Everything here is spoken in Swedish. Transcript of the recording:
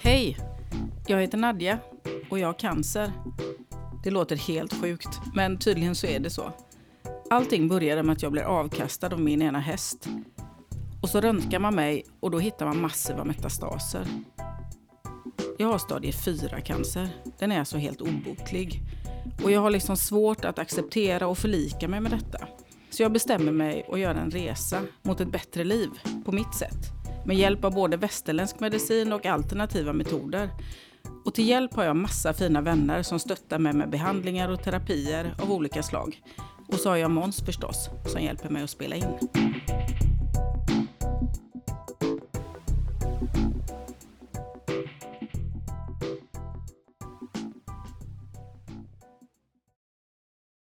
Hej! Jag heter Nadja och jag har cancer. Det låter helt sjukt, men tydligen så är det så. Allting började med att jag blev avkastad av min ena häst. Och så röntgar man mig och då hittar man massiva metastaser. Jag har stadie 4-cancer. Den är alltså helt obotlig. Och jag har liksom svårt att acceptera och förlika mig med detta. Så jag bestämmer mig att göra en resa mot ett bättre liv på mitt sätt. Med hjälp av både västerländsk medicin och alternativa metoder. Och till hjälp har jag massa fina vänner som stöttar mig med behandlingar och terapier av olika slag. Och så har jag Måns förstås, som hjälper mig att spela in.